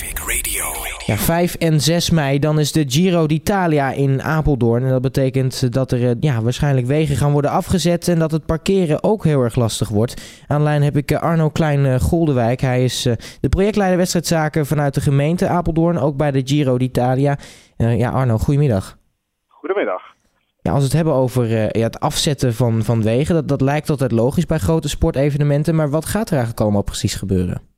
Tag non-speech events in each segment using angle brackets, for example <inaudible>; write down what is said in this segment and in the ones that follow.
Traffic Radio. Ja, 5 en 6 mei, dan is de Giro d'Italia in Apeldoorn. En dat betekent dat er eh, ja, waarschijnlijk wegen gaan worden afgezet en dat het parkeren ook heel erg lastig wordt. Aan de lijn heb ik eh, Arno Klein-Goldewijk. Hij is eh, de projectleider wedstrijdzaken vanuit de gemeente Apeldoorn, ook bij de Giro d'Italia. ja, Arno, goedemiddag. Goedemiddag. Ja, als we het hebben over ja, het afzetten van, van wegen, dat, dat lijkt altijd logisch bij grote sportevenementen. Maar wat gaat er eigenlijk allemaal precies gebeuren?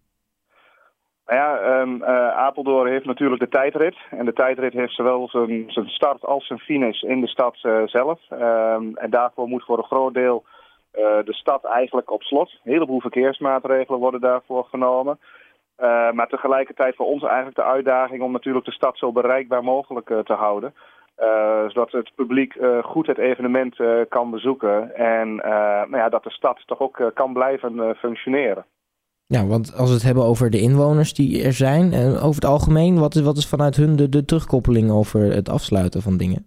Nou ja, um, Apeldoorn heeft natuurlijk de tijdrit. En de tijdrit heeft zowel zijn, start als zijn finish in de stad uh, zelf. Um, en daarvoor moet voor een groot deel uh, de stad eigenlijk op slot. Een heleboel verkeersmaatregelen worden daarvoor genomen. Maar tegelijkertijd voor ons eigenlijk de uitdaging om natuurlijk de stad zo bereikbaar mogelijk te houden. zodat het publiek goed het evenement kan bezoeken. En nou ja, dat de stad toch ook kan blijven functioneren. Ja, want als we het hebben over de inwoners die er zijn, en over het algemeen, wat is, wat is vanuit hun de, de terugkoppeling over het afsluiten van dingen?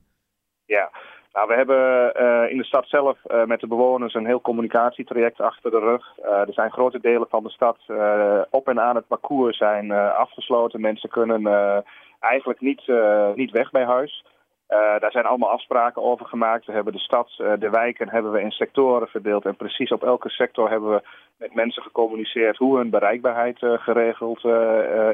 Ja, nou, we hebben uh, in de stad zelf uh, met de bewoners een heel communicatietraject achter de rug. Er zijn grote delen van de stad op en aan het parcours zijn afgesloten. Mensen kunnen eigenlijk niet, niet weg bij huis. Uh, daar zijn allemaal afspraken over gemaakt. We hebben de stad, uh, de wijken hebben we in sectoren verdeeld. En precies op elke sector hebben we met mensen gecommuniceerd hoe hun bereikbaarheid uh, geregeld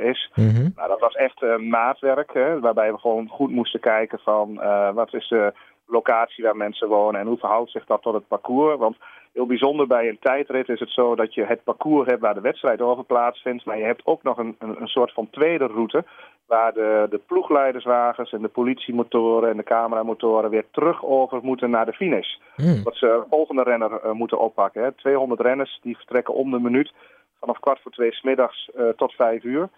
is. Mm -hmm. nou, dat was echt maatwerk, hè, waarbij we gewoon goed moesten kijken van wat is de locatie waar mensen wonen en hoe verhoudt zich dat tot het parcours. Want heel bijzonder bij een tijdrit is het zo dat je het parcours hebt waar de wedstrijd over plaatsvindt. Maar je hebt ook nog een, een, een soort van tweede route waar de, de ploegleiderswagens en de politiemotoren en de cameramotoren weer terug over moeten naar de finish. Mm. Dat ze de volgende renner uh, moeten oppakken. Hè. 200 renners die vertrekken om de minuut vanaf kwart voor twee smiddags uh, tot vijf uur.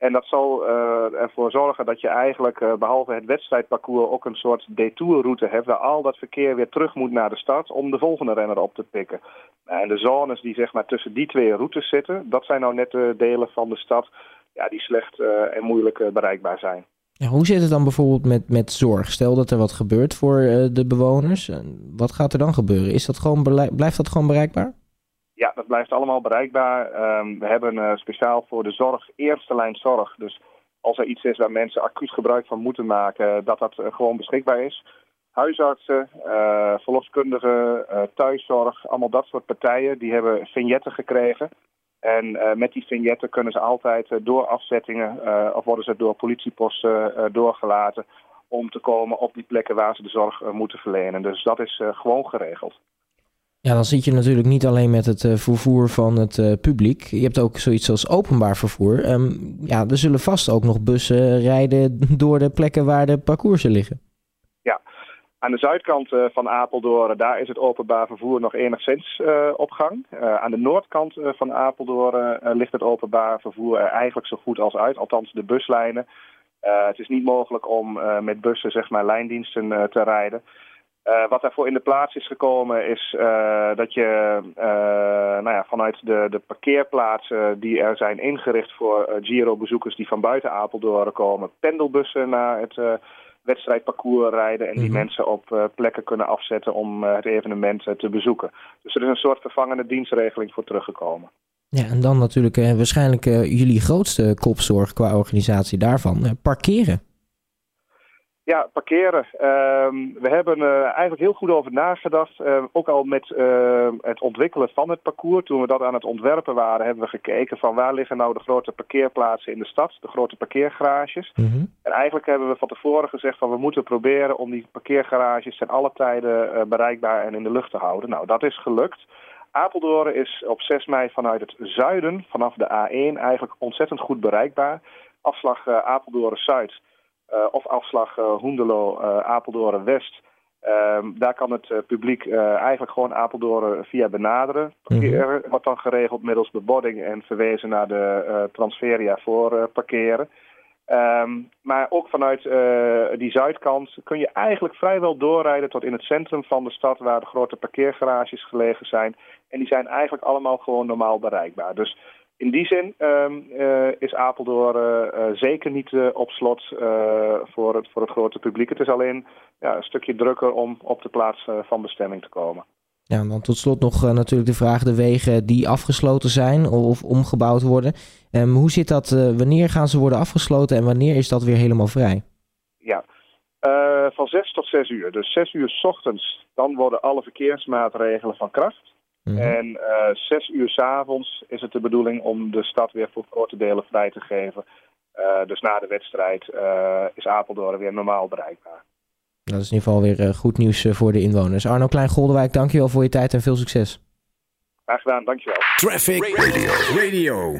En dat zal uh, ervoor zorgen dat je eigenlijk uh, behalve het wedstrijdparcours ook een soort detourroute hebt waar al dat verkeer weer terug moet naar de stad om de volgende renner op te pikken. En de zones die zeg maar tussen die twee routes zitten, dat zijn nou net de delen van de stad ja, die slecht uh, en moeilijk bereikbaar zijn. Hoe zit het dan bijvoorbeeld met, met zorg? Stel dat er wat gebeurt voor de bewoners. Wat gaat er dan gebeuren? Is dat gewoon blijft dat gewoon bereikbaar? Blijft allemaal bereikbaar. Um, we hebben uh, speciaal voor de zorg eerste lijn zorg. Dus als er iets is waar mensen acuut gebruik van moeten maken, dat dat uh, gewoon beschikbaar is. Huisartsen, uh, verloskundigen, thuiszorg, allemaal dat soort partijen, die hebben vignetten gekregen. En met die vignetten kunnen ze altijd door afzettingen of worden ze door politieposten doorgelaten om te komen op die plekken waar ze de zorg moeten verlenen. Dus dat is gewoon geregeld. Ja, dan zit je natuurlijk niet alleen met het uh, vervoer van het uh, publiek. Je hebt ook zoiets als openbaar vervoer. Um, ja, er zullen vast ook nog bussen rijden <laughs> door de plekken waar de parcoursen liggen. Ja, aan de zuidkant uh, van Apeldoorn, daar is het openbaar vervoer nog enigszins op gang. aan de noordkant van Apeldoorn ligt het openbaar vervoer er eigenlijk zo goed als uit. Althans, de buslijnen. het is niet mogelijk om met bussen, zeg maar, lijndiensten te rijden. Uh, wat daarvoor in de plaats is gekomen is uh, dat je uh, nou ja, vanuit de, de parkeerplaatsen die er zijn ingericht voor Giro-bezoekers die van buiten Apeldoorn komen, pendelbussen naar het wedstrijdparcours rijden en die mm -hmm. mensen op plekken kunnen afzetten om het evenement te bezoeken. Dus er is een soort vervangende dienstregeling voor teruggekomen. Ja, en dan natuurlijk waarschijnlijk jullie grootste kopzorg qua organisatie daarvan, parkeren. Ja, parkeren. Uh, we hebben uh, eigenlijk heel goed over nagedacht. Uh, ook al met uh, het ontwikkelen van het parcours. Toen we dat aan het ontwerpen waren, hebben we gekeken van waar liggen nou de grote parkeerplaatsen in de stad. De grote parkeergarages. Mm -hmm. En eigenlijk hebben we van tevoren gezegd van we moeten proberen om die parkeergarages ten alle tijden bereikbaar en in de lucht te houden. Nou, dat is gelukt. Apeldoorn is op 6 mei vanuit het zuiden, vanaf de A1, eigenlijk ontzettend goed bereikbaar. Afslag Apeldoorn-Zuid uh, of afslag uh, Hoendelo, uh, Apeldoorn West. Um, daar kan het publiek eigenlijk gewoon Apeldoorn via benaderen. Parkeer mm -hmm. wordt dan geregeld middels bebording en verwezen naar de transferia voor parkeren. Um, maar ook vanuit die zuidkant kun je eigenlijk vrijwel doorrijden tot in het centrum van de stad waar de grote parkeergarages gelegen zijn. En die zijn eigenlijk allemaal gewoon normaal bereikbaar. Dus in die zin um, uh, is Apeldoorn uh, zeker niet op slot voor, het, voor het grote publiek. Het is alleen ja, een stukje drukker om op de plaats van bestemming te komen. Ja, dan tot slot nog natuurlijk de vraag: de wegen die afgesloten zijn of omgebouwd worden. Um, hoe zit dat? Wanneer gaan ze worden afgesloten en wanneer is dat weer helemaal vrij? Ja, van 6 tot 6 uur. Dus 6 uur s ochtends, dan worden alle verkeersmaatregelen van kracht. Mm -hmm. En 6 uur s avonds is het de bedoeling om de stad weer voor grote delen vrij te geven. dus na de wedstrijd is Apeldoorn weer normaal bereikbaar. Dat is in ieder geval weer uh, goed nieuws uh, voor de inwoners. Arno Klein-Goldenwijk, dankjewel voor je tijd en veel succes. Graag gedaan, dankjewel. Traffic Radio. Radio.